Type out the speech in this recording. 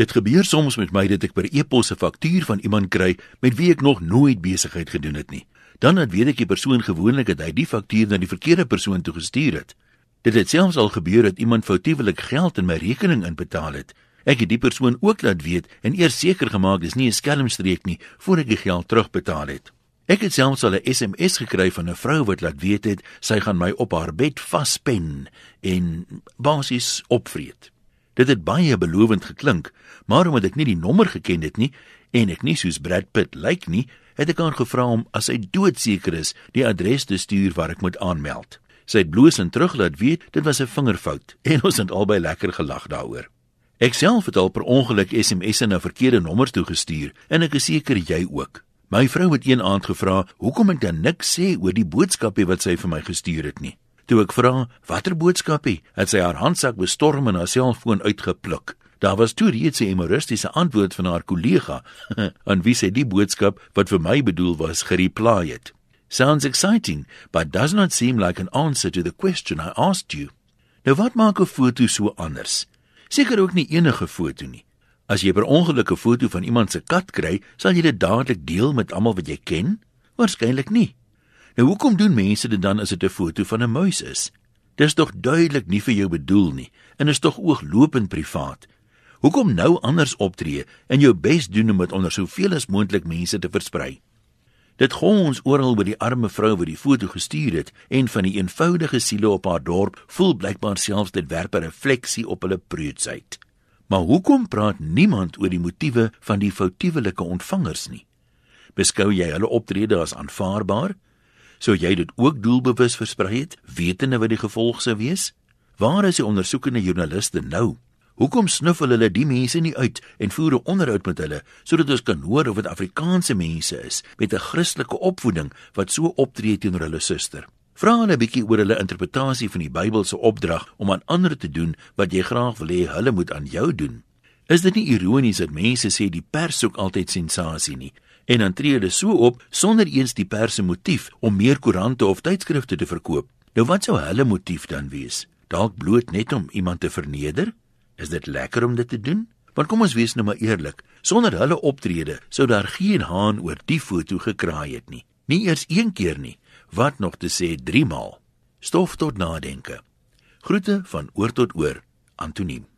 Dit gebeur soms met my dat ek per e-pos 'n faktuur van iemand kry met wie ek nog nooit besigheid gedoen het nie. Dan dan weet ek die persoon gewoonlik het hy die faktuur na die verkeerde persoon toe gestuur het. Dit het selfs al gebeur dat iemand foutiewelik geld in my rekening inbetaal het. Ek het die persoon ook laat weet en eers seker gemaak dis nie 'n skelmstreek nie voor ek die geld terugbetaal het. Ek het selfs al 'n SMS gekry van 'n vrou wat laat weet het sy gaan my op haar bed vaspen en basies opvreet. Dit het baie belovend geklink, maar omdat ek nie die nommer geken het nie en ek nie soos Brad Pitt lyk nie, het ek haar gevra om as sy doodseker is, die adres te stuur waar ek moet aanmeld. Sy het bloosend terug laat weet dit was 'n vingerfout en ons het albei lekker gelag daaroor. Ek self het al per ongeluk SMS'e na verkeerde nommers toe gestuur en ek is seker jy ook. My vrou het een aand gevra hoekom ek dan niks sê oor die boodskapie wat sy vir my gestuur het nie. Toe ek vra watter boodskapie, het sy haar handsak bestorm en haar selfoon uitgepluk. Daar was toe reeds 'n humoristiese antwoord van haar kollega aan wie sy die boodskap wat vir my bedoel was gereply het. Sounds exciting, but does not seem like an answer to the question I asked you. Nou wat maak 'n foto so anders? Seker ook nie enige foto nie. As jy per ongeluk 'n foto van iemand se kat kry, sal jy dit dadelik deel met almal wat jy ken? Waarskynlik nie. Nou hoekom doen mense dit dan as dit 'n foto van 'n muis is? Dis tog duidelik nie vir jou bedoel nie en is tog ooglopend privaat. Hoekom nou anders optree en jou bes doen om dit onder soveel as moontlik mense te versprei? Dit gons oral by die arme vrou wat die foto gestuur het en van die eenvoudige siele op haar dorp voel blykbaar selfs dit werp 'n refleksie op hulle preutsheid. Maar hoekom praat niemand oor die motiewe van die foutiewelike ontvangers nie? Beskou jy hulle optrede as aanvaarbaar? Sou jy dit ook doelbewus versprei het, wetende wat die gevolg sou wees? Waar is die ondersoekende joernaliste nou? Hoekom snuffel hulle die mense nie uit en voer 'n onderhoud met hulle sodat ons kan hoor of dit Afrikaanse mense is met 'n Christelike opvoeding wat so optree teenoor hulle suster? Vra hulle 'n bietjie oor hulle interpretasie van die Bybelse opdrag om aan ander te doen wat jy graag wil hê hulle moet aan jou doen. Is dit nie ironies dat mense sê die pers soek altyd sensasie nie en dan tree hulle so op sonder eens die pers se motief om meer koerante of tydskrifte te verkoop? Nou wat sou hulle motief dan wees? Dalk bloot net om iemand te verneder? Is dit lekker om dit te doen? Want kom ons wees nou maar eerlik, sonder hulle optrede sou daar geen haan oor die foto gekraai het nie. Nie eers een keer nie, wat nog te sê 3 maal. Stof tot nadenke. Groete van oor tot oor, Antoniem.